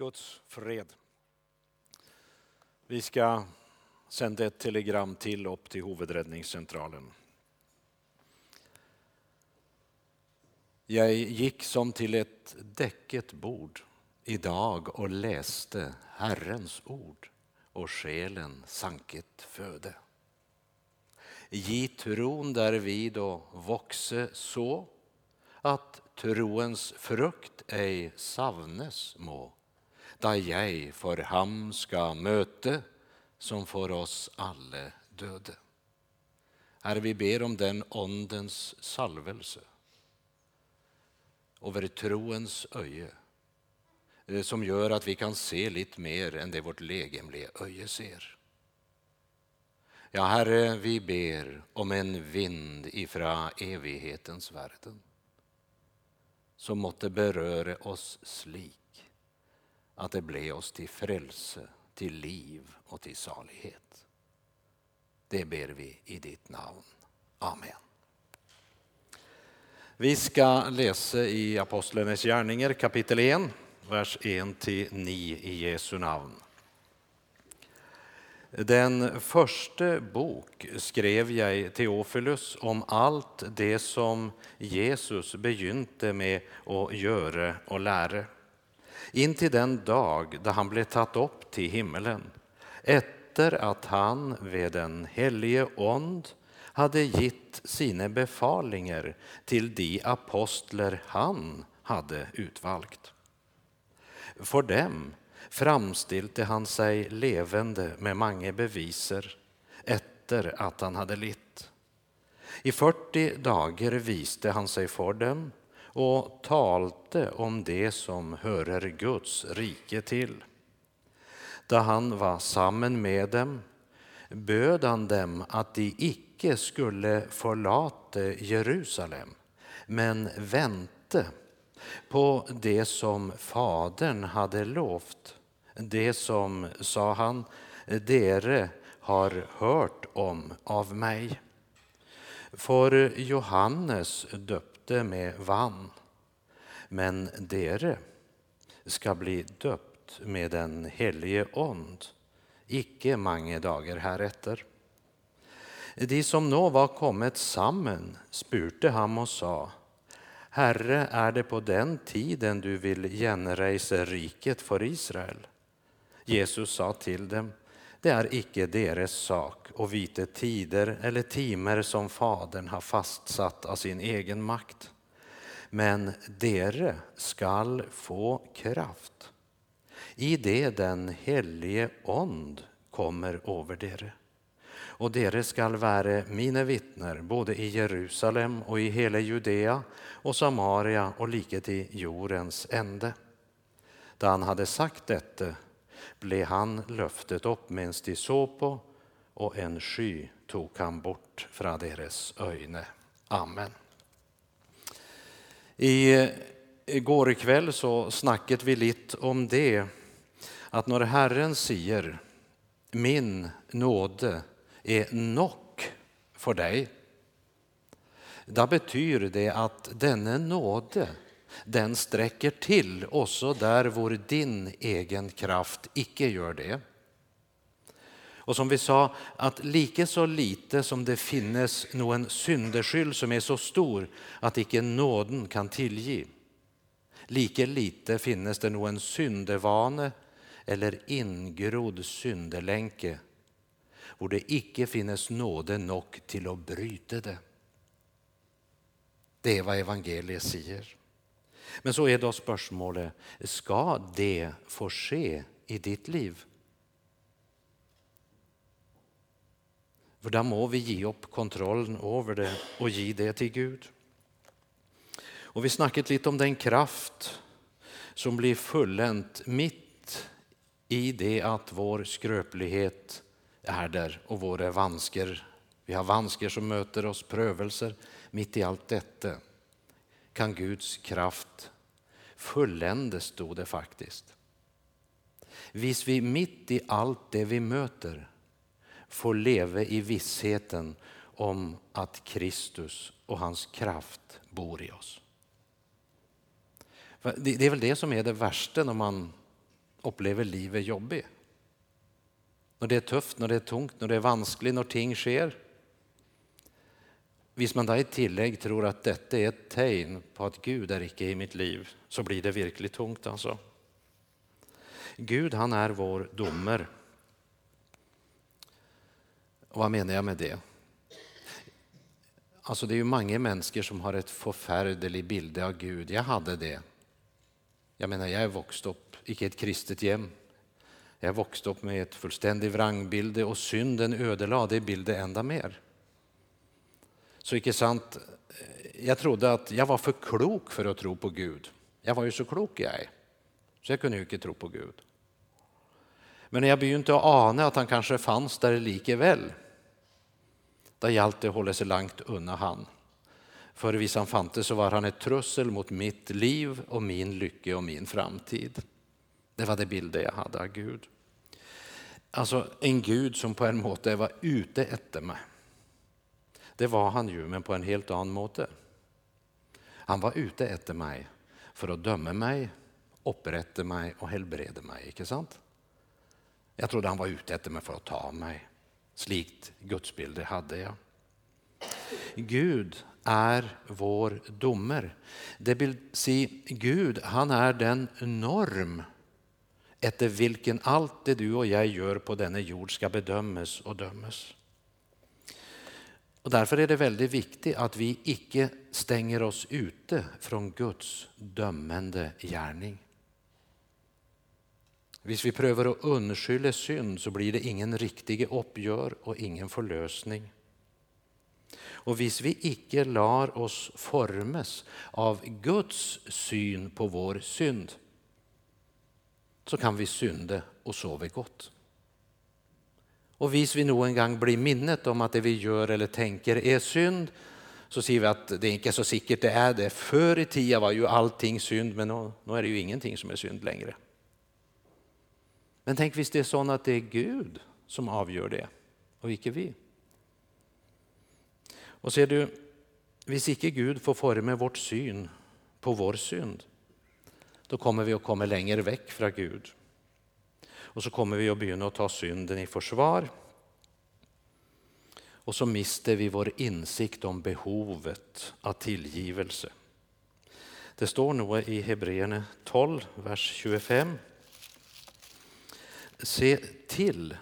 Guds fred. Vi ska sända ett telegram till upp till huvudräddningscentralen. Jag gick som till ett däcket bord idag och läste Herrens ord och själen sanket föde. Gi tron därvid och voxe så att troens frukt ej savnes må detta jag för ham ska möte som för oss alle döde. Herre, vi ber om den åndens salvelse över troens öje eh, som gör att vi kan se lite mer än det vårt legemliga öje ser. Ja, Herre, vi ber om en vind ifra evighetens världen som måtte beröra oss slik att det blev oss till frälse, till liv och till salighet. Det ber vi i ditt namn. Amen. Vi ska läsa i Apostlenes gärningar kapitel 1, vers 1-9 i Jesu namn. Den första bok skrev jag Teofilus om allt det som Jesus begynte med att göra och lära. In till den dag då han blev tatt upp till himmelen efter att han vid den helige ond hade gitt sina befalingar till de apostlar han hade utvalt. För dem framstilte han sig levande med många beviser efter att han hade litt. I 40 dagar viste han sig för dem och talte om det som hörer Guds rike till. Då han var samman med dem böd han dem att de icke skulle förlate Jerusalem men vänte på det som Fadern hade lovt det som, sa han, dere har hört om av mig. För Johannes döpte med vann, men dere ska bli döpt med den helige ond, icke många dagar härefter. De som nå var kommit samman spurte han och sa Herre, är det på den tiden du vill genreisa riket för Israel? Jesus sa till dem, det är icke deras sak att vite tider eller timer som Fadern har fastsatt av sin egen makt. Men dere skall få kraft i det den helige ond kommer över dere. Och dere skall vara mina vittner både i Jerusalem och i hela Judea och Samaria och lika till jordens ände. Då han hade sagt detta blev han löftet upp medan de såg på och en sky tog han bort från deras öjne. Amen. I går kväll så snackade vi lite om det att när Herren säger min nåde är nog för dig, då betyder det att denna nåde den sträcker till också där vår din egen kraft icke gör det. Och som vi sa, att lika så lite som det finnes någon syndeskyld som är så stor att icke nåden kan tillge, lika lite finnes det någon syndevane eller ingrodd syndelänke hvor det icke finnes nåde nog till att bryta det. Det är vad evangeliet säger. Men så är då spörsmålet, ska det få ske i ditt liv? För då må vi ge upp kontrollen över det och ge det till Gud. Och vi snackat lite om den kraft som blir fulländ mitt i det att vår skröplighet är där och våra vansker. Vi har vansker som möter oss, prövelser. Mitt i allt detta kan Guds kraft fulländes, stod det faktiskt. Visst vi mitt i allt det vi möter får leva i vissheten om att Kristus och hans kraft bor i oss. Det är väl det som är det värsta när man upplever livet jobbigt. När det är tufft, när det är tungt, när det är vanskligt, när ting sker. Hvis man da i tillegg tror at dette er et tegn på at Gud er ikke i mitt liv, så blir det virkelig tungt. altså. Gud han er vår dommer. Og hva mener jeg med det? Alltså, det är ju många människor som har ett förfärdeligt bild av Gud. Jag hade det. Jag menar, jag är vuxen upp, icke ett kristet hem. Jag är vokste upp med ett fullständigt vrangbilde, och synden ödelade det bilden ända mer. Så icke sant, eh, jag trodde att jag var för klok för att tro på Gud. Jag var ju så klok, jag är, Så jag kunde ju inte tro på Gud. Men jag började begynte ana att han kanske fanns där likevel, Där gjaldt det å holde seg langt han. För visst, han fantes, så var han ett trussel mot mitt liv och min lycka och min framtid. Det var det bilden jag hade av Gud. Alltså en Gud som på en måte var ute efter mig. Det var han ju, men på en helt annan måte. Han var ute etter meg for å dømme meg, opprette meg og helbrede meg. ikke sant? Jeg trodde han var ute etter meg for å ta meg. Slikt gudsbilde hadde jeg. Gud är vår dommer. Det vill si, Gud han är den norm efter vilken allt det du och jag gör på denna jord, ska bedömas och dömas. Och därför är det väldigt viktigt att vi icke stänger oss ute från Guds dömande gärning. Hvis vi prövar att unnskylde synd, så blir det ingen riktig uppgör och ingen förlösning. Och hvis vi icke lar oss formes av Guds syn på vår synd, så kan vi synde och sova gott. Och vis vi nog en gång blir minnet om att det vi gör eller tänker är synd, så ser vi att det inte är så säkert det är det. Förr i tiden var ju allting synd, men nu är det ju ingenting som är synd längre. Men tänk visst det är så att det är Gud som avgör det, och icke vi. Och ser du, hvis icke Gud får forma vårt syn på vår synd, då kommer vi att komma längre väck från Gud. Og så kommer vi å begynne å ta synden i forsvar. Och så mister vi vår insikt om behovet av tillgivelse. Det står noe i Hebreerne 12, vers 25. Se till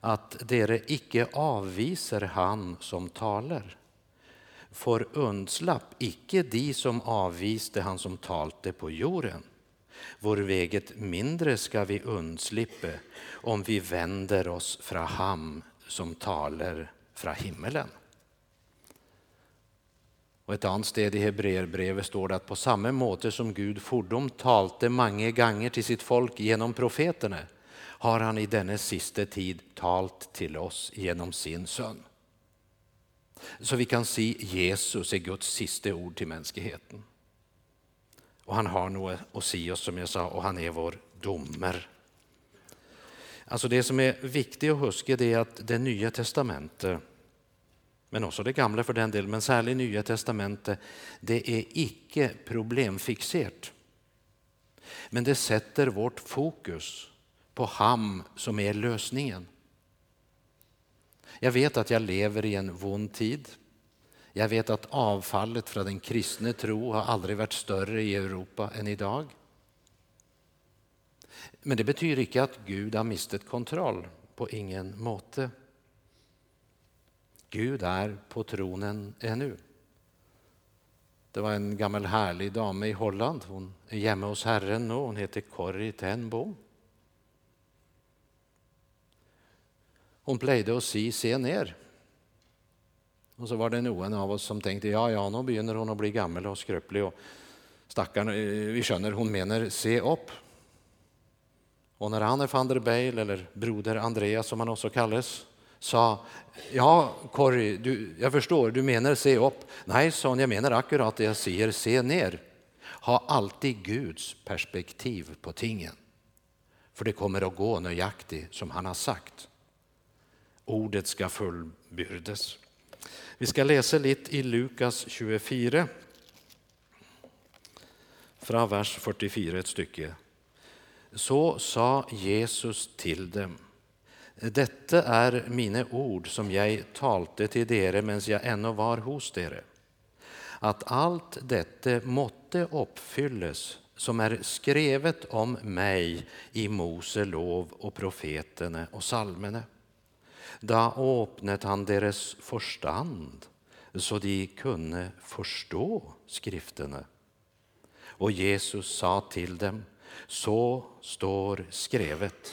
att dere icke avviser Han som taler. For undslapp, icke de som avviste Han som talte på jorden. Hvorveget mindre ska vi undslippe om vi vänder oss fra Ham som taler fra himmelen. Og Et annet sted i hebreerbrevet står det at på samme måte som Gud fordom talte mange ganger til sitt folk gjennom profetene, har han i denne siste tid talt til oss gjennom sin sønn. Så vi kan si Jesus er Guds siste ord til menneskeheten och han har något att se oss, som jag sa, och han är vår domer. Alltså Det som är viktigt att huska det är att Det Nya testamentet, men också det gamla, för den delen, men särskilt Nya testamentet, det är icke problemfixerat. Men det sätter vårt fokus på ham som är lösningen. Jag vet att jag lever i en vond tid. Jag vet att avfallet från den kristne tro har aldrig varit större i Europa än i dag. Men det betyder inte att Gud har mistet kontroll. På ingen måte. Gud är på tronen ännu. Det var en gammal härlig dame i Holland. hon är hemma hos Herren nu, hon heter Corrie ten Boom. Hon plejde att si 'se ner. Och så var det någon av oss som tänkte, ja, ja, nu börjar hon att bli gammal och skröplig och stackarn, eh, Vi känner, hon menar 'se upp. Och när Anne van der Beil, eller broder Andreas som han också kallas, sa ja, Corrie, du, jag förstår, du menar 'se upp. Nej, sa hon, jag menar akkurat det jag säger, 'se ner. Ha alltid Guds perspektiv på tingen. för det kommer att gå nöjaktigt som han har sagt ordet ska fullbyrdas. Vi ska läsa lite i Lukas 24, från vers 44 ett stycke. Så sa Jesus till dem. detta är mina ord som jag talte till dere mens jag ännu var hos dere. att allt detta måtte uppfyllas som är skrevet om mig i Mose lov och profeterna och salmene. Da åpnet han deres forstand så de kunne forstå Skriftene. Og Jesus sa til dem, så står skrevet,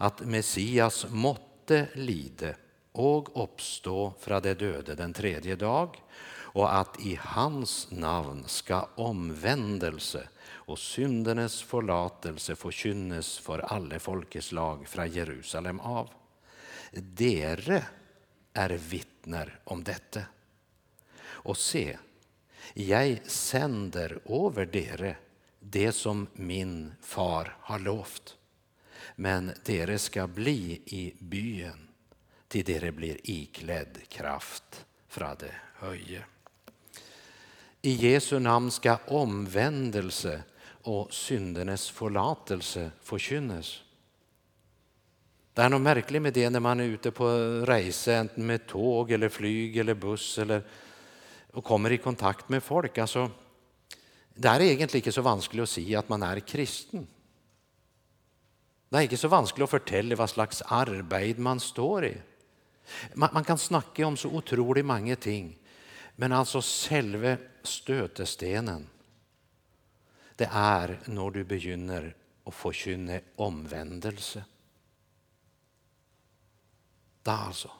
at Messias måtte lide og oppstå fra det døde den tredje dag, og at i hans navn skal omvendelse og syndenes forlatelse forkynnes for alle folkeslag fra Jerusalem av. Dere er vittner om detta. Och se, jeg sender over dere det som min far har lovt. Men dere ska bli i byen till dere blir ikledd kraft fra det høye. I Jesu namn ska omvändelse och syndernes förlatelse förkynnes. Det är något märkligt med det när man är ute på resa med tåg eller flyg eller buss eller, och kommer i kontakt med folk. Alltså, det är egentligen inte så vanskelig att säga att man är kristen. Det är inte så vanskelig att fortelle vad slags arbete man står i. Man, man kan snacka om så otroligt många ting, men alltså själva stötestenen, det är när du begynner få forkynne omvändelse. Da, alltså.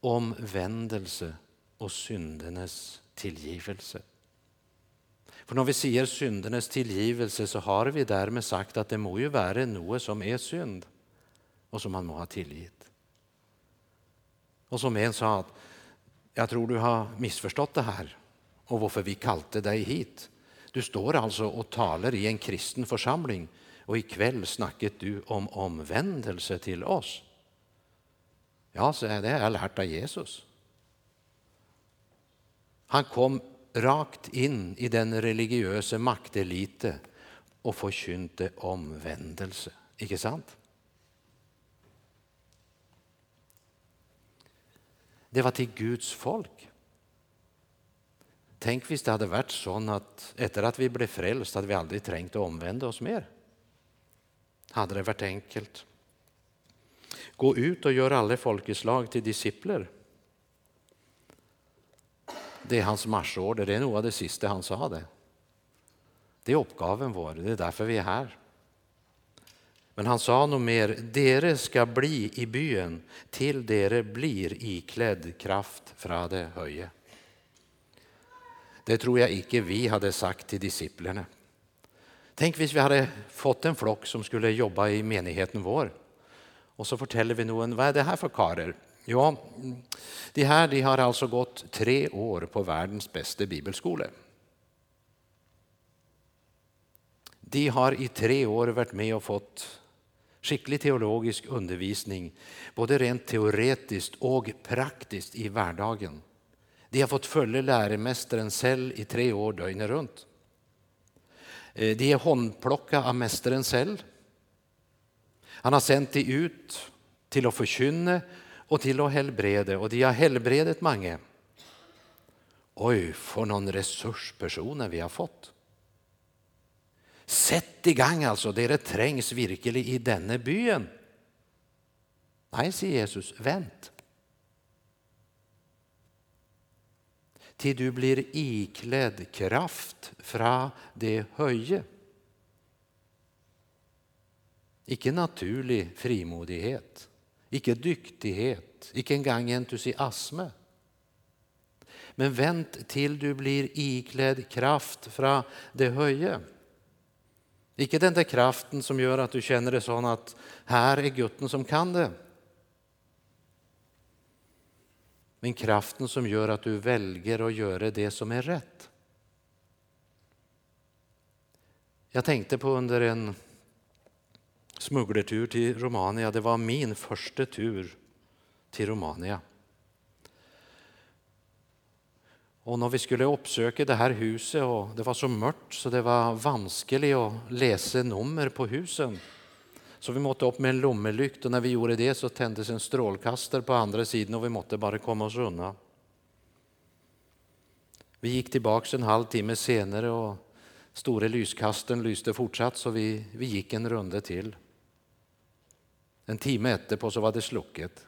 Omvändelse och syndernas tillgivelse. För när vi säger syndernas tillgivelse så har vi därmed sagt att det må ju vara något som är synd, och som man må ha tillgivit. Och som en sa att jag tror du har missförstått det här och varför vi kallade dig hit. Du står alltså och talar i en kristen församling och i kveld du om omvändelse till oss. Ja, så det har jag lärt av Jesus. Han kom rakt in i den religiösa maktelite och förkynte omvändelse. Icke sant? Det var till Guds folk. Tänk om det hade varit så att efter att vi blev frälst hade vi aldrig trängt att omvända oss mer. Hade det varit enkelt. Gå ut och gör alla folkeslag till discipler. Det är hans marschorder, Det är nog av det sista han sa. Det Det är uppgaven vår. Det är därför vi är här. Men han sa nog mer. Dere ska bli i byen till dere blir iklädd kraft från det höje. Det tror jag icke vi hade sagt till disciplerna. Tänk om vi hade fått en flock som skulle jobba i menigheten vår. och så berättar vi någon, vad är det här för karer? Ja, de här de har alltså gått tre år på världens bästa bibelskola. De har i tre år varit med och fått skicklig teologisk undervisning, både rent teoretiskt och praktiskt i vardagen. De har fått följa läromästaren själv i tre år dygnet runt. Eh, de är handplockade av Mästaren själv. Han har sänt dem ut till att förkynna och till att helbrede, och de har helbredet många. Oj, för någon resurspersoner vi har fått. Sätt i alltså, det trängs trengs virkelig i denne byen. Nej, säger Jesus. vänt. Till du blir iklädd kraft fra det höje. Icke naturlig frimodighet. icke dyktighet, icke engang entusiasme. Men vänt till du blir iklädd kraft fra det höje. Icke den där kraften som gör att du känner det sån att här är gutten som kan det. Men kraften som gör att du väljer att göra det som är rätt. Jag tänkte på under en smugglertur till Romania. Det var min första tur till Romania. Och när vi skulle uppsöka det här huset och det var så mörkt så det var vanskligt att läsa nummer på husen. Så vi måtte upp med en lommelykt och när vi gjorde det så tändes en strålkastare på andra sidan och vi måtte bara komma oss undan. Vi gick tillbaks en halvtimme senare och stora lyskasten lyste fortsatt så vi, vi gick en runda till. En timme efterpå så var det slucket.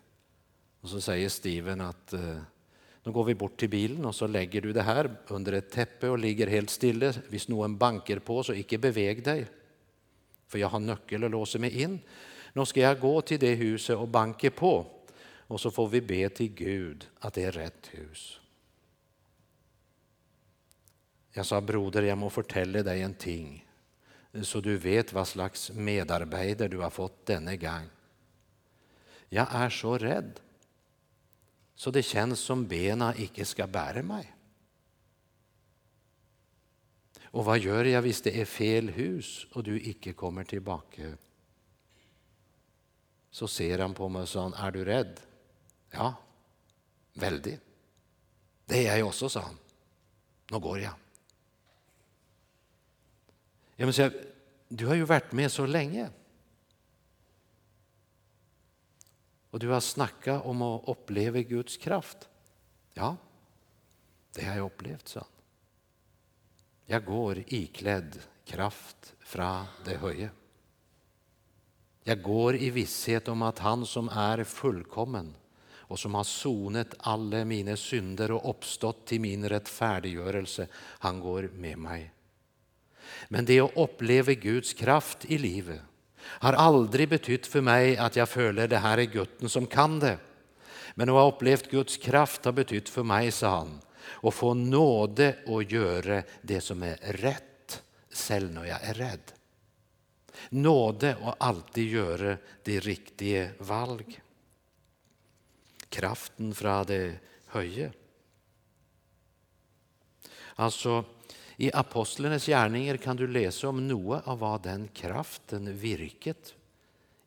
Och så säger Steven att eh, nu går vi bort till bilen och så lägger du det här under ett täppe och ligger helt stilla. snor en banker på, så icke beväg dig. För jag har nyckel och låser mig in. Nu ska jag gå till det huset och banka på och så får vi be till Gud att det är rätt hus. Jag sa broder, jag må fortälla dig en ting så du vet vad slags medarbetare du har fått denna gång. Jag är så rädd så det känns som bena icke ska bära mig. Och vad gör jag hvis det är fel hus och du inte kommer tillbaka? Så ser han på mig och sa, är du rädd? Ja, väldigt. Det är jag också, sa han. Nu går jag. Jag säga, du har ju varit med så länge. Och du har snackat om att uppleva Guds kraft. Ja, det har jag upplevt, sa han. Jag går iklädd kraft från det höje. Jag går i visshet om att han som är fullkommen och som har sonat alla mina synder och uppstått till min rättfärdiggörelse, han går med mig. Men det att uppleva Guds kraft i livet har aldrig betytt för mig att jag följer det här är Gutten som kan det. Men att ha upplevt Guds kraft har betytt för mig, sa han, och få nåde att göra det som är rätt, själv när jag är rädd. Nåde att alltid göra det riktiga valg. Kraften från det höje. Alltså, i apostlarnas gärningar kan du läsa om Noa av vad den kraften virket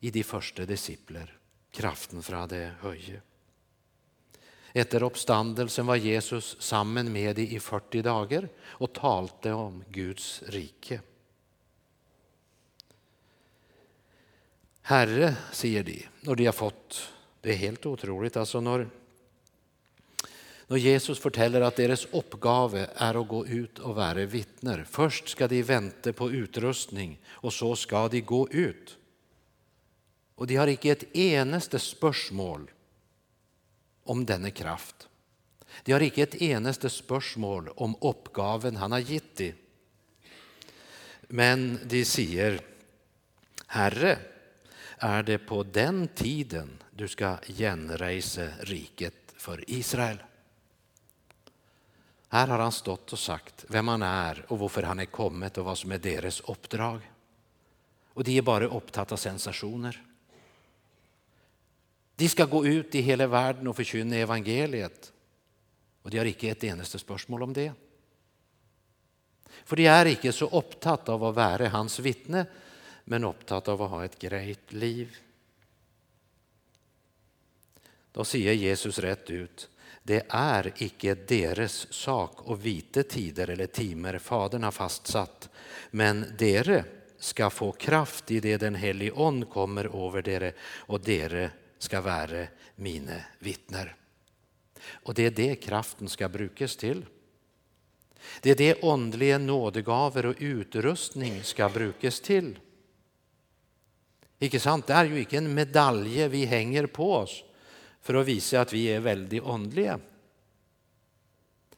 i de första discipler, kraften från det höje. Efter uppståndelsen var Jesus samman med dem i 40 dagar och talte om Guds rike. Herre, säger de, och de har fått, det är helt otroligt, alltså när när Jesus fortäller att deras uppgave är att gå ut och vara vittner. Först ska de vänta på utrustning och så ska de gå ut. Och de har inte ett enaste spörsmål om denna kraft. De har icke ett enaste spörsmål om uppgaven han har gett dem. Men de säger, Herre, är det på den tiden du ska genreisa riket för Israel? Här har han stått och sagt vem han är och varför han är kommet och vad som är deras uppdrag. Och de är bara upptagna av sensationer. De ska gå ut i hela världen och förkynna evangeliet. Och de har inte ett enaste spörsmål om det. För de är inte så upptagna av att vara hans vittne, men upptagna av att ha ett grejt liv. Då säger Jesus rätt ut, det är icke deras sak att vita tider eller timer Fadern har fastsatt, men dere ska få kraft i det den helige On kommer över dere och dere ska vara mina vittner. Och det är det kraften ska brukas till. Det är det åndliga nådegaver och utrustning ska brukas till. Icke sant? Det är ju inte en medalj vi hänger på oss för att visa att vi är väldigt åndliga.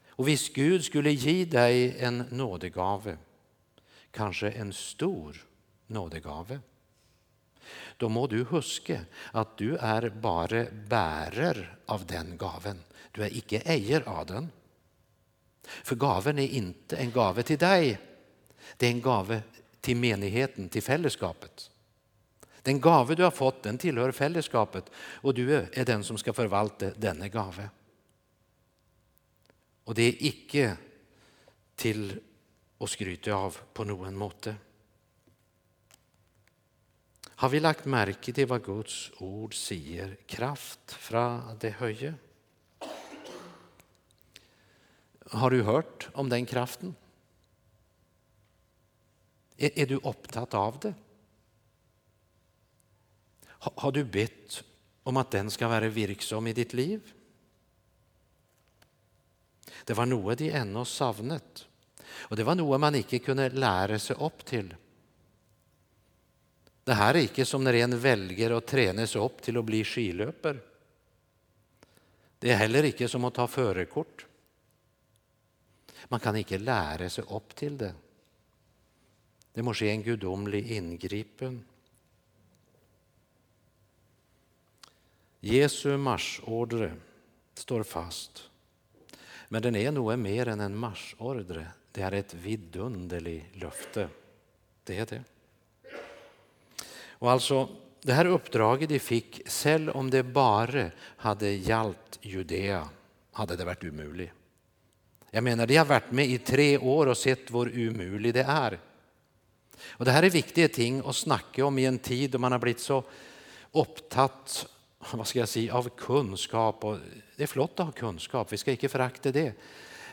Och visst Gud skulle ge dig en nådegave, kanske en stor nådegave, då må du huske att du är bara bärare av den gaven. Du är icke äger av den. För gaven är inte en gave till dig, det är en gave till menigheten, till fällskapet. Den gave du har fått den tillhör fällskapet och du är den som ska förvalta denna gave. Och det är icke till att skryta av på någon måte. Har vi lagt märke till vad Guds ord säger? Kraft från det höje. Har du hört om den kraften? Är, är du upptatt av det? Har, har du bett om att den ska vara virksom i ditt liv? Det var något de ennå savnet, och det var något man inte kunde lära sig upp till. Det här är inte som när en väljer att träna sig upp till att bli skiløper. Det är heller ikke som att ta førerkort. Man kan ikke lära sig upp till det. Det må ske en gudomlig inngripen. Jesu marsjordre står fast. Men den är nog mer än en marsjordre. Det är ett vidunderligt löfte. Det är det. Och alltså, det här uppdraget de fick, selv om det bara hade gällt Judea, hade det varit omöjligt. Jag menar, de har varit med i tre år och sett hur omöjligt det är. Och det här är viktiga ting att snacka om i en tid då man har blivit så upptatt vad ska jag säga, av kunskap. Och det är flott att ha kunskap, vi ska inte förakta det.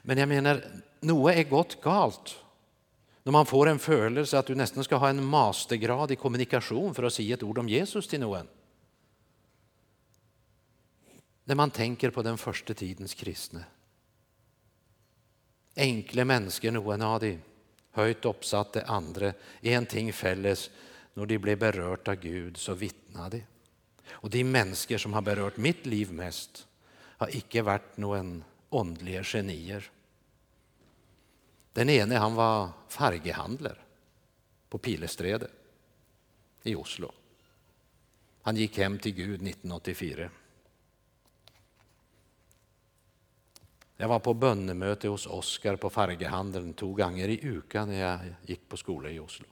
Men jag menar, något är gott galt. När man får en födelse att du nästan ska ha en mastergrad i kommunikation för att säga ett ord om Jesus till någon. När man tänker på den första tidens kristne. Enkle människor, noen av de, höjt uppsatte andra, en ting felles. När de blev berörda av Gud så vittnade de. Och de människor som har berört mitt liv mest har icke varit någon åndliga genier. Den ene han var fargehandlare på Pilestredet i Oslo. Han gick hem till Gud 1984. Jag var på bönemöte hos Oskar på fargehandeln två gånger i ukan när jag gick på skola i Oslo.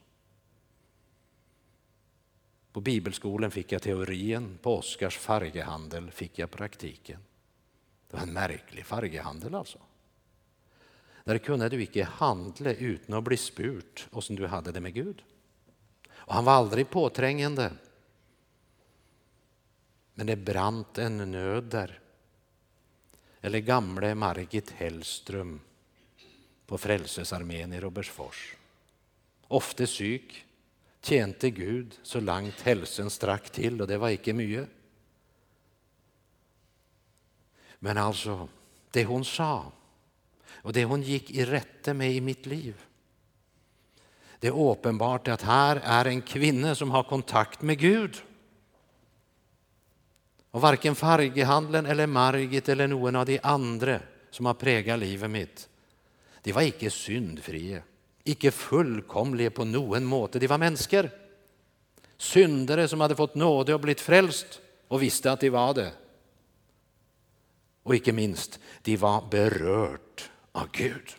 På bibelskolan fick jag teorin, på Oskars fargehandel fick jag praktiken. Det var en märklig fargehandel alltså. Där kunde du inte handla utan att bli spurt som du hade det med Gud. Och han var aldrig påträngande. Men det brant en nöd där. Eller gamle Margit Hellström på Frälsningsarmén i Robertsfors. Ofta syk, tjänte Gud så långt hälsan strack till och det var inte mycket. Men alltså, det hon sa och det hon gick i rätte med i mitt liv. Det är uppenbart att här är en kvinna som har kontakt med Gud. Och varken fargehandeln eller Margit eller någon av de andra som har präglat livet mitt, de var icke syndfria, icke fullkomliga på någon måte. De var människor. Syndare som hade fått nåde och blivit frälst och visste att de var det. Och icke minst, de var berört av Gud.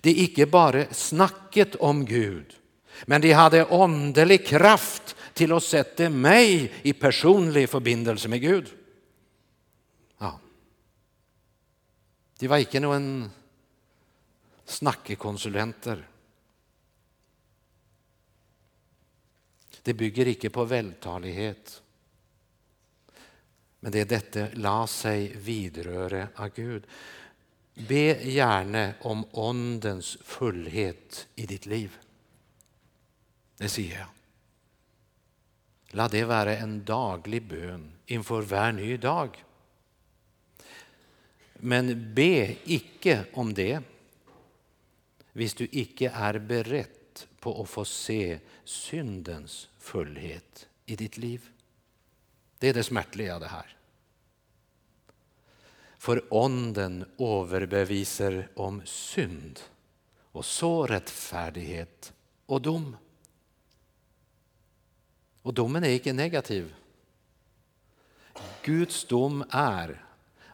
Det är icke bara snacket om Gud, men de hade åndelig kraft till att sätta mig i personlig förbindelse med Gud. Ja. De var icke någon snackekonsulenter. Det bygger icke på vältalighet. Men det är detta la sig vidröra av Gud. Be gärna om åndens fullhet i ditt liv. Det säger jag. Låt det vara en daglig bön inför var ny dag. Men be icke om det hvis du icke är beredd på att få se syndens fullhet i ditt liv. Det är det smärtliga det här. För onden överbevisar om synd och så rättfärdighet och dom. Och domen är inte negativ. Guds dom är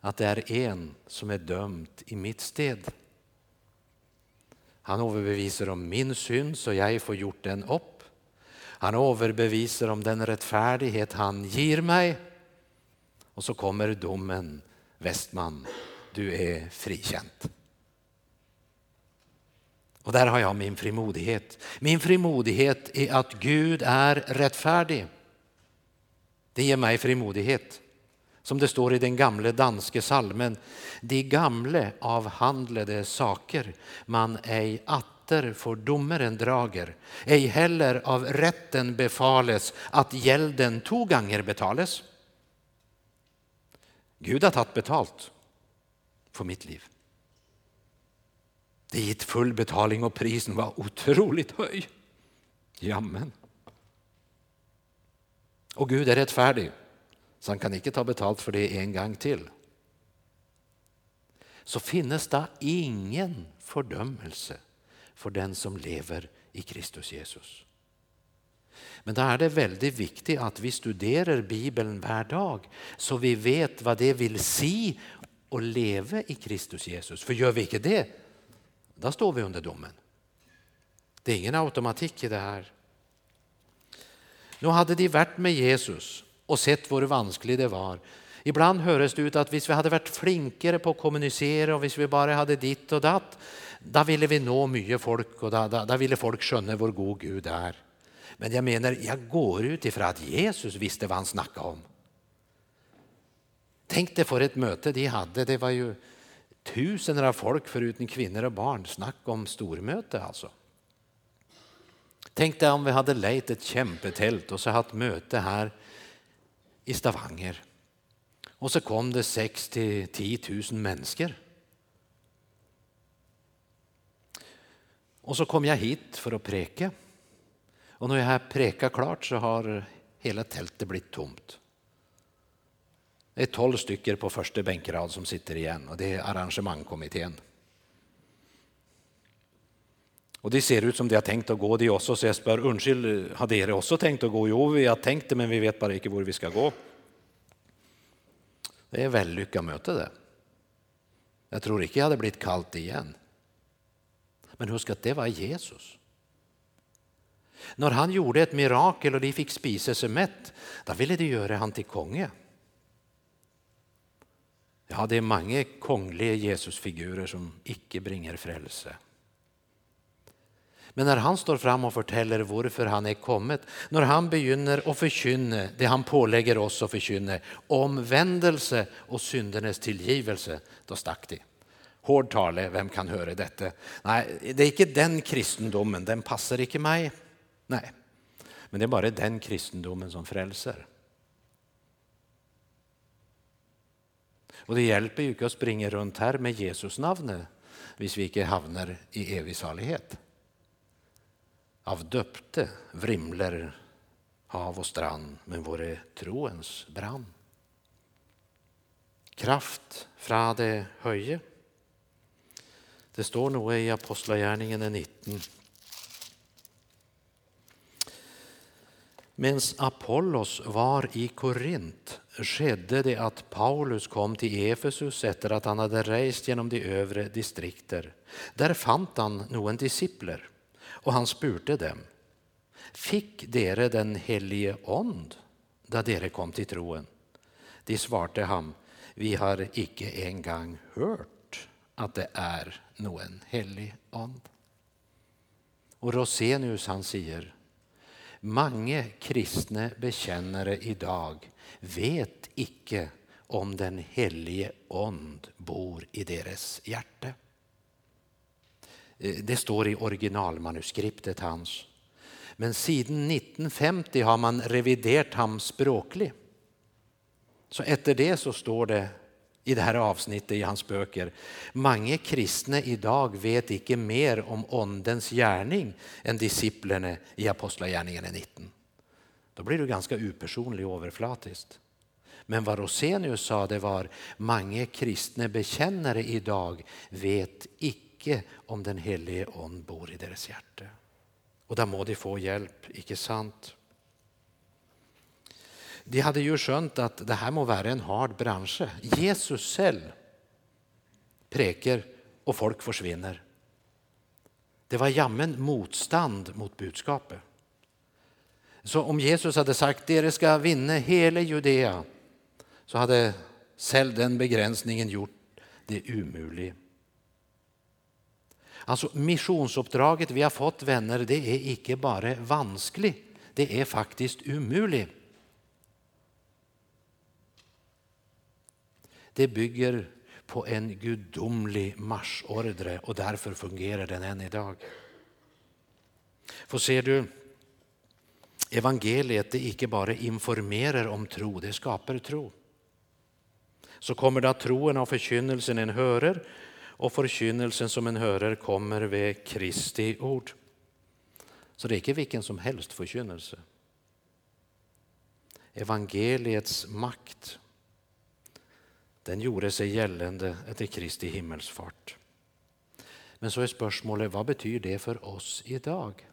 att det är en som är dömd i mitt sted. Han överbevisar om min synd så jag får gjort den upp. Han överbevisar om den rättfärdighet han ger mig. Och så kommer domen Westman, du är frikänt. Och där har jag min frimodighet. Min frimodighet är att Gud är rättfärdig. Det ger mig frimodighet. Som det står i den gamle danske salmen. De gamle avhandlade saker man ej atter for domaren drager, ej heller av rätten befales att gälden to ganger betales. Gud har tagit betalt för mitt liv. Det gick full betalning och prisen var otroligt hög. Jamen. Och Gud är rättfärdig, så han kan inte ta betalt för det en gång till. Så finnes det ingen fördömelse för den som lever i Kristus Jesus. Men då är det väldigt viktigt att vi studerar Bibeln varje dag så vi vet vad det vill säga och leva i Kristus Jesus. För gör vi inte det, då står vi under domen. Det är ingen automatik i det här. Nu hade de varit med Jesus och sett hur vanskligt det var. Ibland hörs det ut att om vi hade varit flinkare på att kommunicera och om vi bara hade ditt och datt, då ville vi nå mycket folk och då, då, då ville folk skönja hur god Gud är. Men jag menar, jag går ut ifrån att Jesus visste vad han snackade om. Tänk dig för ett möte de hade, det var ju tusener av folk förutom kvinnor och barn. Snack om stormöte alltså. Tänk dig om vi hade lejt ett kämpetält och så haft möte här i Stavanger. Och så kom det 6 till 10 000 människor. Och så kom jag hit för att preka. Och när jag har prekat klart så har hela tältet blivit tomt. Det är tolv stycken på första bänkrad som sitter igen och det är arrangemangkommittén. Och det ser ut som de har tänkt att gå de också, så jag spör, undskyld, har de också tänkt att gå? Jo, vi har tänkt det, men vi vet bara inte var vi ska gå. Det är väl lyckat möte det. Jag tror inte jag hade blivit kallt igen. Men hur ska det vara Jesus. När han gjorde ett mirakel och de fick spisa sig mätt, då ville de göra han till konge. Ja, det är många kongliga Jesusfigurer som icke bringer frälse. Men när han står fram och berättar varför han är kommit, när han begynner att förkynna det han pålägger oss att förkynna, omvändelse och syndernas tillgivelse, då stack de. Hård tale, vem kan höra detta? Nej, det är inte den kristendomen, den passar inte mig. Nej, men det är bara den kristendomen som frälser. Och det hjälper ju inte att springa runt här med Jesus namnet, om vi inte hamnar i evig salighet. Av döpte vrimler hav och strand, men vore troens brand. Kraft fra det höje. Det står nog i Apostlagärningen 19. Medan Apollos var i Korint skedde det att Paulus kom till Efesus efter att han hade rest genom de övre distrikter. Där fann han någon discipler och han spurte dem. Fick dere den helige ond där dere kom till troen? De svarte ham, vi har icke en gång hört att det är någon helig ond. Och Rosenius han säger, många kristna bekännare idag vet icke om den helige ond bor i deras hjärta. Eh, det står i originalmanuskriptet hans. Men sedan 1950 har man reviderat ham språkligt. Så efter det så står det i det här avsnittet i hans böcker. Många kristna idag vet inte mer om ondens gärning än disciplerna i Apostlagärningarna 19. Då blir du ganska upersonlig och överflatiskt. Men vad Rosenius sa det var många kristna bekännare idag vet icke om den helige ond bor i deras hjärta. Och där må de få hjälp, icke sant? De hade ju skönt att det här må vara en hard bransch. Jesus själv präker och folk försvinner. Det var jammen motstånd mot budskapet. Så om Jesus hade sagt att ska vinna hela Judea så hade själv den begränsningen gjort det omöjligt. Alltså missionsuppdraget vi har fått vänner, det är icke bara vanskligt, det är faktiskt omöjligt. Det bygger på en gudomlig marschordre och därför fungerar den än idag. För ser du, evangeliet det inte bara informerar om tro, det skapar tro. Så kommer det att troen av förkynnelsen en hörer och förkynnelsen som en hörer kommer vid Kristi ord. Så det är inte vilken som helst förkynnelse. Evangeliets makt den gjorde sig gällande efter Kristi himmelsfart. Men så är spörsmålet, vad betyder det för oss idag?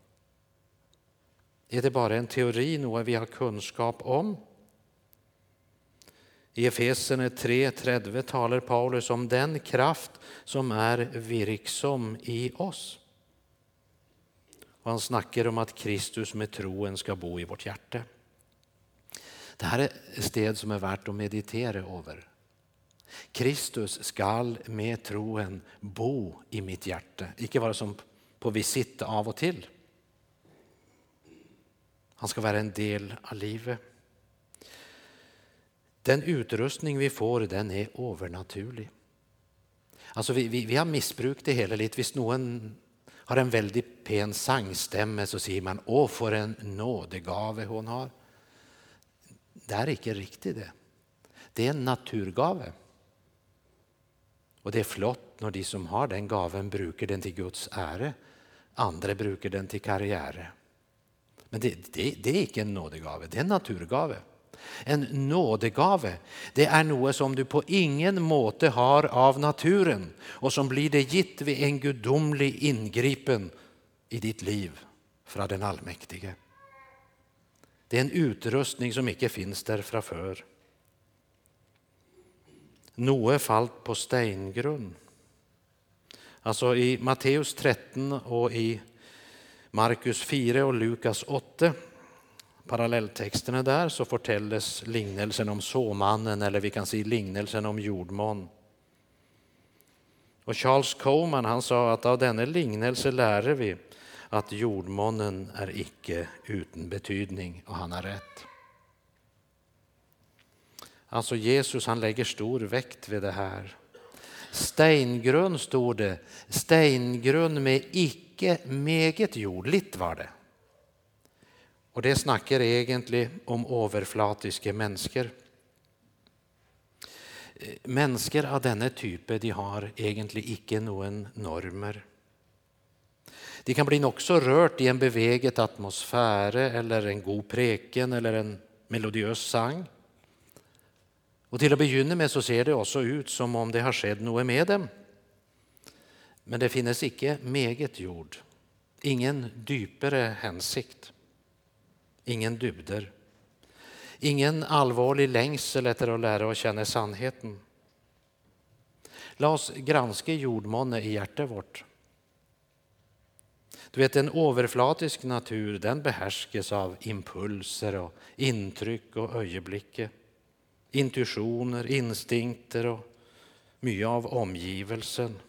Är det bara en teori, något vi har kunskap om? I Efesene 3.30 talar Paulus om den kraft som är virksom i oss. Och han snackar om att Kristus med troen ska bo i vårt hjärta. Det här är ett sted som är värt att meditera över. Kristus skall med troen bo i mitt hjärta, icke vara som på visit av och till. Han ska vara en del av livet. Den utrustning vi får den är övernaturlig. Alltså vi, vi, vi har missbrukat det hela lite. Hvis någon har en väldigt pen sangstämme så säger man åh, för en nådegave hon har. Det är inte riktigt det. Det är en naturgave. Och det är flott när de som har den gaven brukar den till Guds ära. Andra brukar den till karriär. Men det, det, det är inte en nådegave, det är en naturgave. En nådegave, det är något som du på ingen måte har av naturen och som blir det gitt vid en gudomlig ingripen i ditt liv från den allmäktige. Det är en utrustning som inte finns där framför. Noe falt på steingrunn. Alltså i Matteus 13 och i Markus 4 och Lukas 8 parallelltexterna där så fortälles lignelsen om såmannen eller vi kan säga lignelsen om jordmån. Och Charles Coman han sa att av denna lignelse lärer vi att jordmånen är icke utan betydning och han har rätt. Alltså Jesus han lägger stor vikt vid det här. Steingrund står det, steingrund med icke meget jord, Litt var det. Och det snackar egentligen om överflatiska människor. Människor av denna typ de har egentligen icke någon normer. De kan bli också rört i en beveget atmosfär eller en god preken eller en melodiös sang. Och till att begynna med så ser det också ut som om det har skett något med dem. Men det finns icke meget jord, ingen djupare hänsikt, ingen dybder, ingen allvarlig längsel efter att lära och känna sannheten. Låt oss granska jordmåne i hjärtat vårt. Du vet, en överflatisk natur den behärskas av impulser och intryck och ögonblick intuitioner, instinkter och mycket av omgivelsen.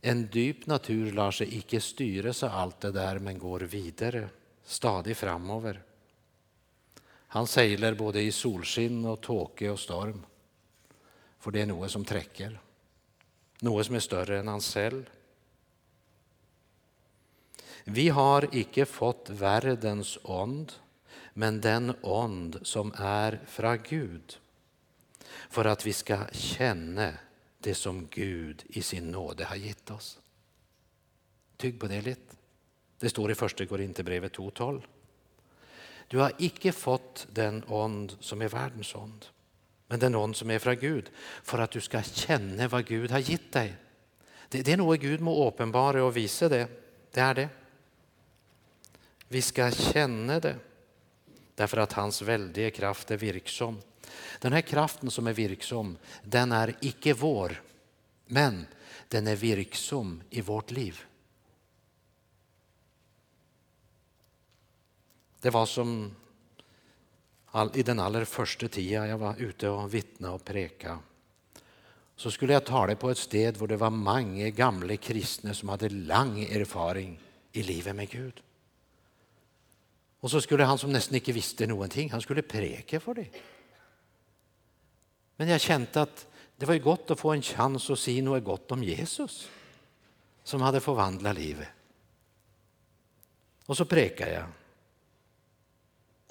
En djup natur lär sig icke styra av allt det där men går vidare, stadigt framöver. Han seglar både i solsken och tåke och storm. För det är något som träcker. Något som är större än han själv. Vi har icke fått världens ond men den ond som är från Gud för att vi ska känna det som Gud i sin nåde har gett oss. Tygg på det lite. Det står i första Korinthierbrevet 2.12. Du har icke fått den ond som är världens ond, men den ond som är från Gud för att du ska känna vad Gud har gett dig. Det, det är något Gud må uppenbara och visa det. Det är det. Vi ska känna det därför att hans väldiga kraft är virksom. Den här kraften som är virksom, den är icke vår, men den är virksom i vårt liv. Det var som i den allra första tiden jag var ute och vittna och preka. Så skulle jag tala på ett sted där det var många gamla kristna som hade lång erfarenhet i livet med Gud. Och så skulle han som nästan inte visste någonting, han skulle preka för det. Men jag kände att det var ju gott att få en chans att säga något gott om Jesus som hade förvandlat livet. Och så prekade jag.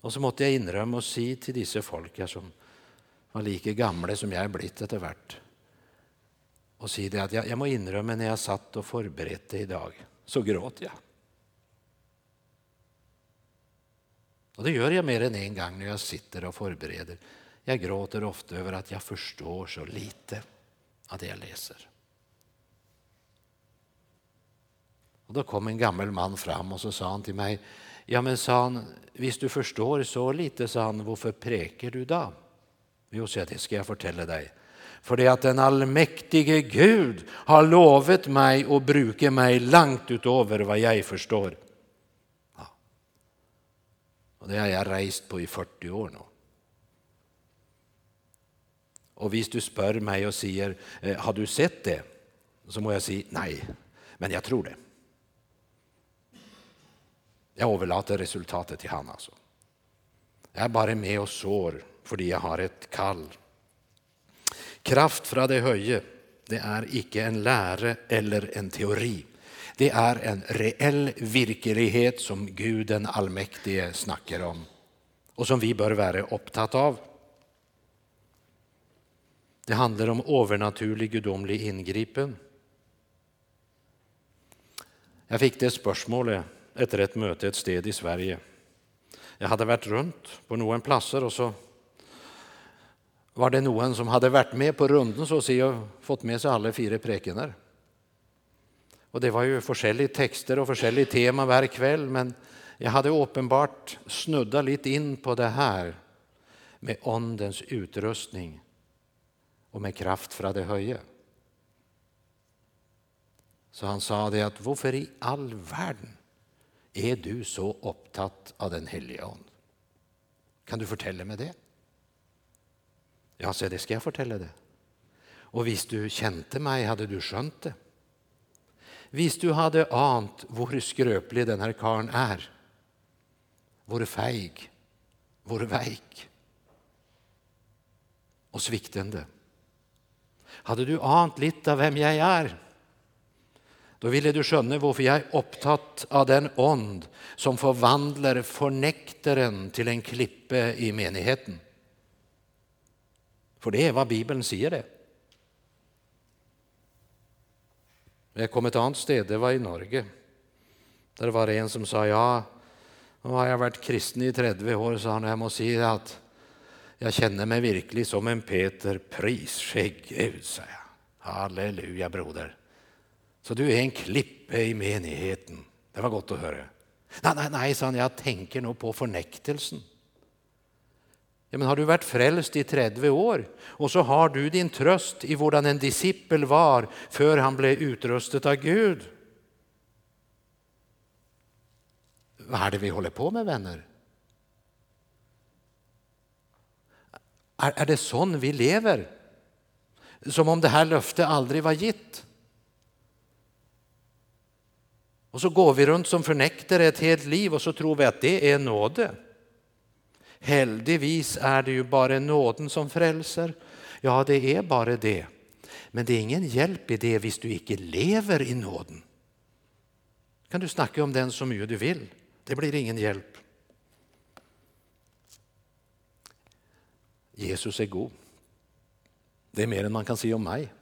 Och så måste jag inrömma och säga till dessa folk som var lika gamla som jag är blivit efter vart och säga att jag, jag må inrömma när jag satt och förberedde idag så gråt jag. Och det gör jag mer än en gång när jag sitter och förbereder. Jag gråter ofta över att jag förstår så lite av det jag läser. Och då kom en gammal man fram och så sa han till mig, ja men sa han, visst du förstår så lite, sa han, varför präker du då? Jo, så det ska jag fortälla dig. För det att den allmäktige Gud har lovat mig och brukar mig långt utöver vad jag förstår. Och det har jag rest på i 40 år nu. Och visst du spör mig och säger, eh, har du sett det? Så må jag säga nej, men jag tror det. Jag överlåter resultatet till han alltså. Jag är bara med och sår för jag har ett kall. Kraft från det höje, det är icke en lära eller en teori. Det är en reell verklighet som Gud den allmäktige snackar om och som vi bör vara upptatt av. Det handlar om övernaturlig gudomlig ingripen. Jag fick det spörsmålet efter ett möte ett sted i Sverige. Jag hade varit runt på några platser och så var det någon som hade varit med på runden så och fått med sig alla fyra prekener. Och det var ju olika texter och olika tema varje kväll men jag hade uppenbart snuddat lite in på det här med Andens utrustning och med kraft från det höje. Så han sa det att varför i all världen är du så upptatt av den heliga Ande? Kan du fortälla mig det? Ja, så det ska jag fortälla det. Och visst du kände mig hade du skönt det. Visst du hade ant hur skröplig den här karln är. Vore feig, vore veik och sviktande. Hade du ant lite av vem jag är då ville du skönne varför jag är upptatt av den ond som förvandlar förnektaren till en klippe i menigheten. För det är vad Bibeln säger det. Jag kom ett annat sted, det var i Norge. Där var det en som sa, ja, nu har jag varit kristen i 30 år, sa han, jag måste säga att jag känner mig verkligen som en Peter, pris Gud, sa jag. Halleluja broder. Så du är en klippe i menigheten. Det var gott att höra. Nej, nej, nej, sa han, jag tänker nog på förnektelsen. Ja, men har du varit frälst i 30 år och så har du din tröst i hurdan en disippel var för han blev utrustad av Gud. Vad är det vi håller på med vänner? Är, är det sån vi lever? Som om det här löftet aldrig var gitt? Och så går vi runt som förnektare ett helt liv och så tror vi att det är nåde. Heldigvis är det ju bara nåden som frälser. Ja, det är bara det. Men det är ingen hjälp i det hvis du inte lever i nåden. kan du snacka om den så mycket du vill. Det blir ingen hjälp. Jesus är god. Det är mer än man kan säga om mig.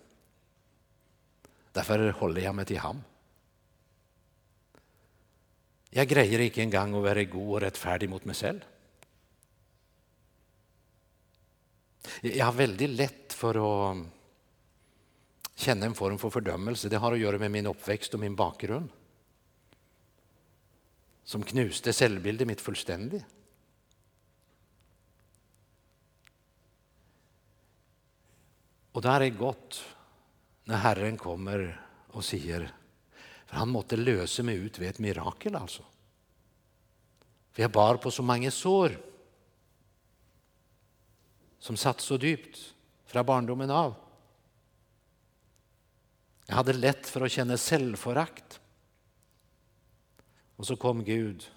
Därför håller jag mig till ham. Jag grejer inte en gång att vara god och rättfärdig mot mig själv. Jag har väldigt lätt för att känna en form för fördömelse. Det har att göra med min uppväxt och min bakgrund. Som knuste självbilden mitt fullständigt. Och där är gott när Herren kommer och säger, för han måste lösa mig ut vid ett mirakel alltså. För jag bar på så många sår som satt så djupt från barndomen av. Jag hade lätt för att känna självförakt. Och så kom Gud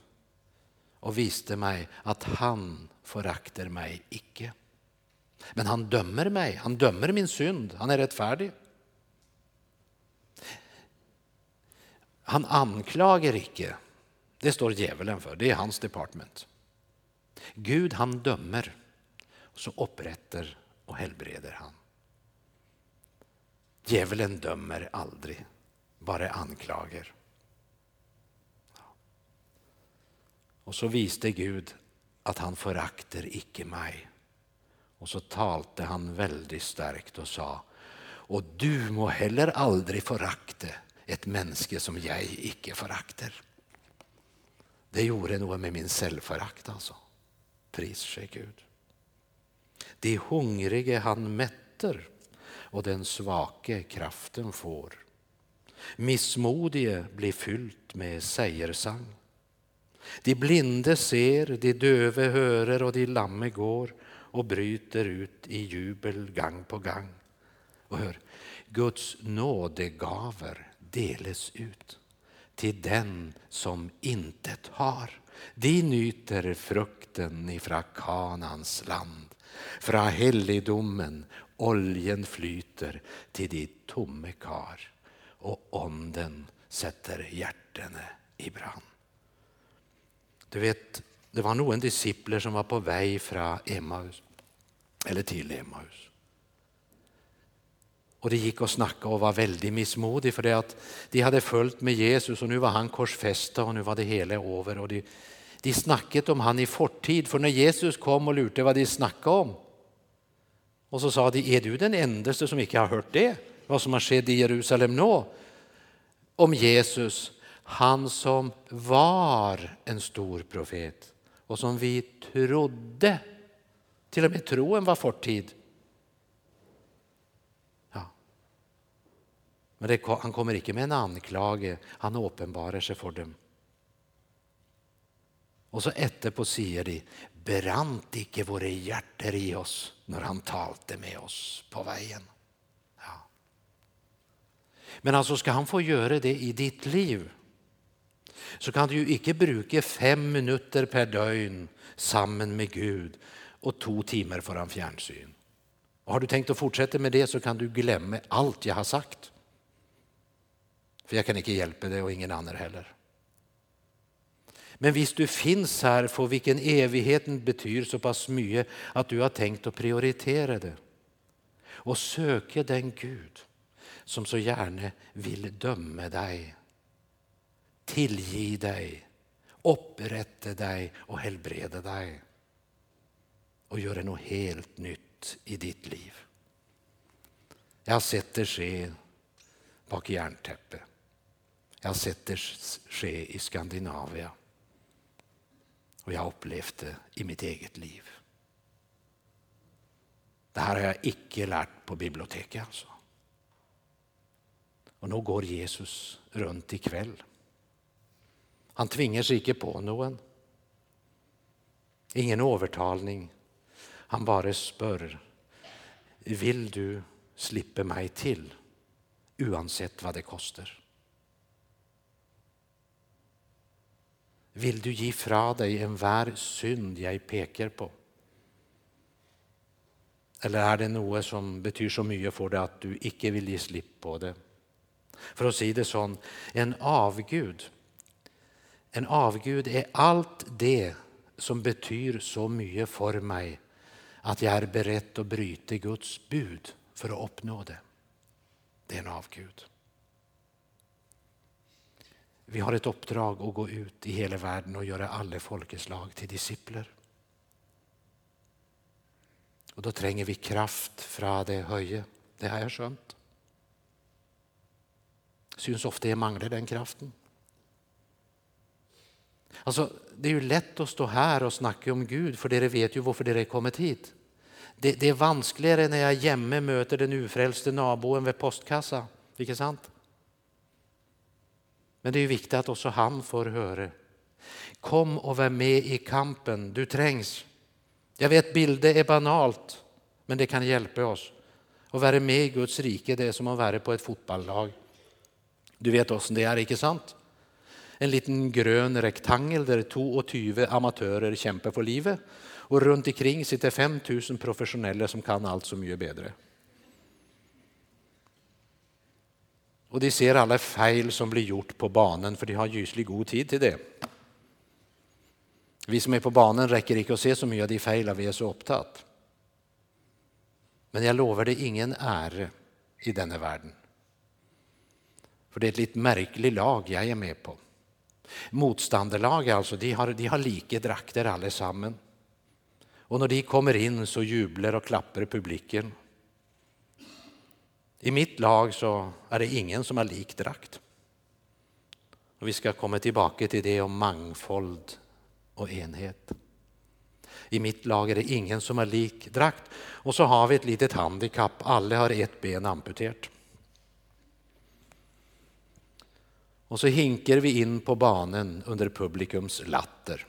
och visste mig att han föraktar mig icke. Men han dömer mig, han dömer min synd, han är rättfärdig. Han anklagar icke, det står djävulen för, det är hans department. Gud han dömer, så upprättar och helbreder han. Djävulen dömer aldrig, bara anklagar. Och så visste Gud att han förakter icke mig. Och så talte han väldigt starkt och sa och du må heller aldrig förakte ett mänske som jag icke förakter. Det gjorde något med min självförakt alltså. Pris ske Gud. De hungrige han mätter och den svake kraften får. Missmodige blir fyllt med sägersang. De blinde ser, de döve hörer och de lamme går och bryter ut i jubel gang på gang. Och hör, Guds nådegaver deles ut till den som intet har. De nyter frukten ifrån Kanans land. Från helligdomen oljen flyter till de tomme kar och onden sätter hjärtene i brand. Du vet, det var nog en discipler som var på väg från Emmaus, eller till Emmaus. Och de gick och snackade och var väldigt missmodiga för det att de hade följt med Jesus och nu var han korsfästa och nu var det hela över. Och de, de snackade om han i fortid, för när Jesus kom och lurte vad de snackade om. Och så sa de, är du den enda som inte har hört det? Vad som har skett i Jerusalem nu? Om Jesus, han som var en stor profet och som vi trodde, till och med troen var fortid. Ja. Men det, han kommer inte med en anklage, han uppenbarar sig för dem. Och så etterpå säger de, brant icke våra hjärtan i oss när han talte med oss på vägen. Ja. Men alltså ska han få göra det i ditt liv så kan du ju icke bruka fem minuter per dygn samman med Gud och två timmar föran fjärnsyn. Och har du tänkt att fortsätta med det så kan du glömma allt jag har sagt. För jag kan inte hjälpa dig och ingen annan heller. Men visst du finns här för vilken evigheten betyder så pass mycket att du har tänkt att prioritera det. Och söka den Gud som så gärna vill döma dig tillge dig, upprätta dig och helbreda dig och göra något helt nytt i ditt liv. Jag har sett det ske bak järntäppe. Jag har sett det ske i Skandinavien. Och jag har upplevt det i mitt eget liv. Det här har jag icke lärt på biblioteket. Alltså. Och nu går Jesus runt ikväll han tvingar sig icke på någon. Ingen övertalning. Han bara spör. Vill du slippa mig till oavsett vad det kostar? Vill du ge fra dig en synd jag pekar på? Eller är det något som betyder så mycket för dig att du inte vill ge slipp på det? För att säga det så, en avgud en avgud är allt det som betyder så mycket för mig att jag är beredd att bryta Guds bud för att uppnå det. Det är en avgud. Vi har ett uppdrag att gå ut i hela världen och göra alla folkeslag till discipler. Och då tränger vi kraft från det höje. Det har jag skönt. Syns ofta jag manglar den kraften. Alltså, det är ju lätt att stå här och snacka om Gud för det vet ju varför dere kommit hit. Det, det är vanskligare när jag jämme möter den ufrälste naboen vid postkassa. Vilket sant? Men det är viktigt att också han får höra. Kom och var med i kampen, du trängs. Jag vet bilder är banalt, men det kan hjälpa oss. Att vara med i Guds rike det är som att vara på ett fotbollslag. Du vet också det är, inte sant? En liten grön rektangel där 22 amatörer kämpar för livet och runt omkring sitter 5000 professionella som kan allt så mycket bättre. Och de ser alla fel som blir gjort på banan för de har ljuslig god tid till det. Vi som är på banan räcker inte att se så mycket av de fel vi är så upptatt. Men jag lovar dig ingen ära i denna världen. För det är ett lite märkligt lag jag är med på. Motståndarlag alltså, de har, de har lika drakter allesammans. Och när de kommer in så jublar och klappar publiken. I mitt lag så är det ingen som har lik drakt. Och vi ska komma tillbaka till det om mangfold och enhet. I mitt lag är det ingen som har lik drakt. Och så har vi ett litet handikapp, alla har ett ben amputerat. Och så hinkar vi in på banan under publikums latter.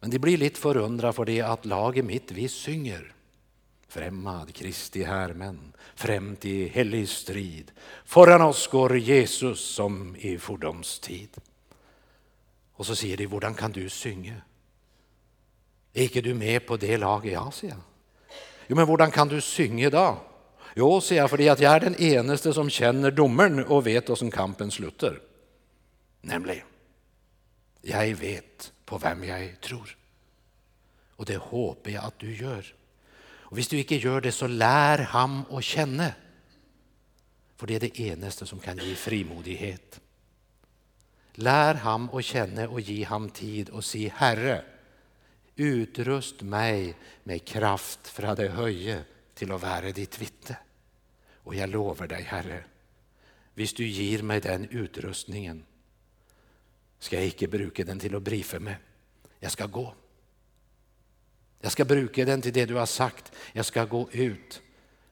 Men det blir lite förundra för det att laget mitt, vi synger. Främmad Kristi härmen, främt i helig strid. Föran oss går Jesus som i fordomstid. Och så säger de, hur kan du synge? Är inte du med på det laget? Ja, säger jag. Jo, men hur kan du synge då? Jo, säger jag, för att jag är den enaste som känner domaren och vet hur kampen slutar. Nämligen, jag vet på vem jag tror. Och det hoppas jag att du gör. Och visst du inte gör det så lär ham och känna. För det är det enaste som kan ge frimodighet. Lär ham och känna och ge ham tid och se Herre, utrust mig med kraft för att höje till att vara ditt vittne. Och jag lovar dig, Herre, hvis du ger mig den utrustningen ska jag icke bruka den till att brifa mig. Jag ska gå. Jag ska bruka den till det du har sagt. Jag ska gå ut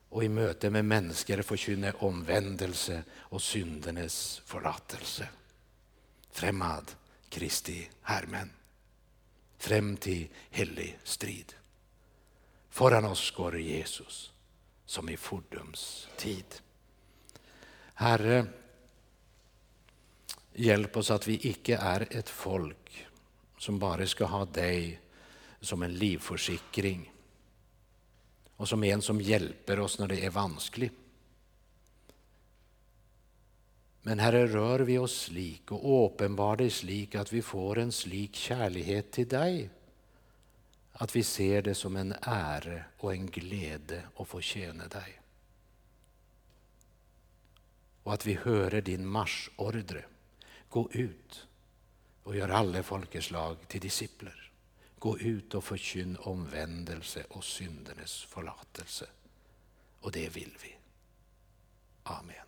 och i möte med människor förkynna omvändelse och syndernas förlåtelse. Främmad Kristi härmen. Främ till helig strid. Föran oss går Jesus som i fordums tid. Herre, hjälp oss att vi icke är ett folk som bara ska ha dig som en livförsäkring och som en som hjälper oss när det är vanskligt. Men Herre, rör vi oss slik och uppenbar dig slik att vi får en slik kärlighet till dig. Att vi ser det som en ära och en glädje att få tjäna dig. Och att vi hör din marschordre. Gå ut och gör alla folkeslag till discipler. Gå ut och förkynn omvändelse och syndernas förlåtelse. Och det vill vi. Amen.